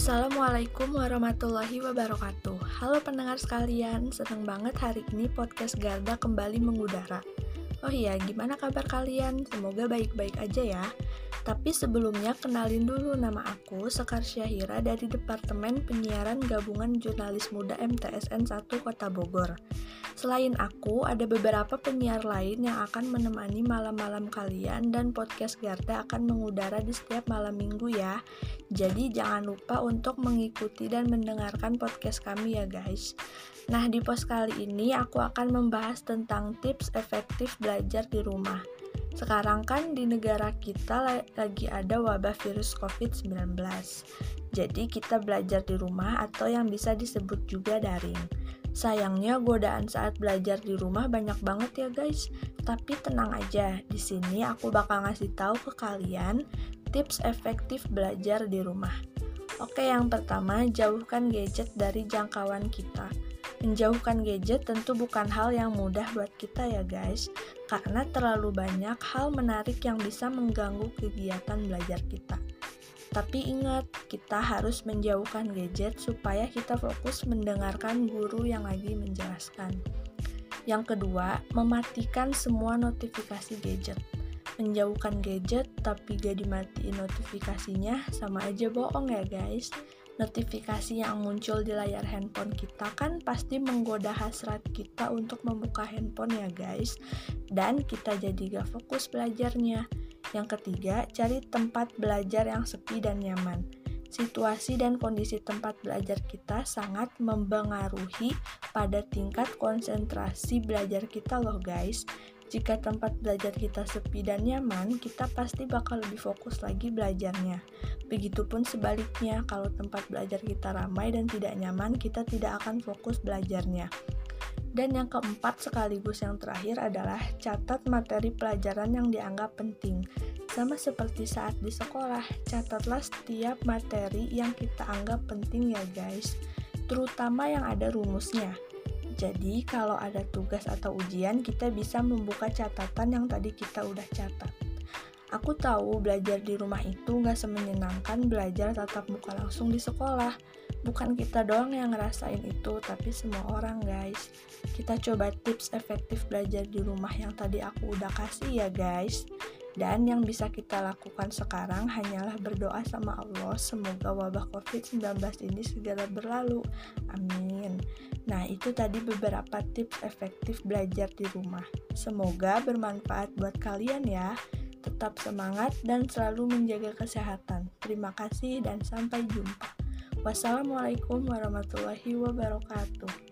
Assalamualaikum warahmatullahi wabarakatuh Halo pendengar sekalian, seneng banget hari ini podcast Garda kembali mengudara Oh iya, gimana kabar kalian? Semoga baik-baik aja ya tapi sebelumnya kenalin dulu nama aku Sekar Syahira dari Departemen Penyiaran Gabungan Jurnalis Muda MTSN 1 Kota Bogor. Selain aku, ada beberapa penyiar lain yang akan menemani malam-malam kalian dan podcast Garda akan mengudara di setiap malam minggu ya. Jadi jangan lupa untuk mengikuti dan mendengarkan podcast kami ya guys. Nah, di post kali ini aku akan membahas tentang tips efektif belajar di rumah. Sekarang kan di negara kita lagi ada wabah virus COVID-19. Jadi kita belajar di rumah atau yang bisa disebut juga daring. Sayangnya godaan saat belajar di rumah banyak banget ya guys. Tapi tenang aja, di sini aku bakal ngasih tahu ke kalian tips efektif belajar di rumah. Oke, yang pertama, jauhkan gadget dari jangkauan kita. Menjauhkan gadget tentu bukan hal yang mudah buat kita ya guys, karena terlalu banyak hal menarik yang bisa mengganggu kegiatan belajar kita. Tapi ingat, kita harus menjauhkan gadget supaya kita fokus mendengarkan guru yang lagi menjelaskan. Yang kedua, mematikan semua notifikasi gadget. Menjauhkan gadget tapi gak dimatiin notifikasinya sama aja bohong ya guys notifikasi yang muncul di layar handphone kita kan pasti menggoda hasrat kita untuk membuka handphone ya guys dan kita jadi gak fokus belajarnya yang ketiga cari tempat belajar yang sepi dan nyaman situasi dan kondisi tempat belajar kita sangat mempengaruhi pada tingkat konsentrasi belajar kita loh guys jika tempat belajar kita sepi dan nyaman, kita pasti bakal lebih fokus lagi belajarnya. Begitupun sebaliknya, kalau tempat belajar kita ramai dan tidak nyaman, kita tidak akan fokus belajarnya. Dan yang keempat sekaligus yang terakhir adalah catat materi pelajaran yang dianggap penting. Sama seperti saat di sekolah, catatlah setiap materi yang kita anggap penting ya guys, terutama yang ada rumusnya. Jadi, kalau ada tugas atau ujian, kita bisa membuka catatan yang tadi kita udah catat. Aku tahu belajar di rumah itu nggak semenyenangkan belajar tatap muka langsung di sekolah. Bukan kita doang yang ngerasain itu, tapi semua orang guys. Kita coba tips efektif belajar di rumah yang tadi aku udah kasih ya guys. Dan yang bisa kita lakukan sekarang hanyalah berdoa sama Allah semoga wabah COVID-19 ini segera berlalu. Amin. Nah, itu tadi beberapa tips efektif belajar di rumah. Semoga bermanfaat buat kalian ya. Tetap semangat dan selalu menjaga kesehatan. Terima kasih dan sampai jumpa. Wassalamualaikum warahmatullahi wabarakatuh.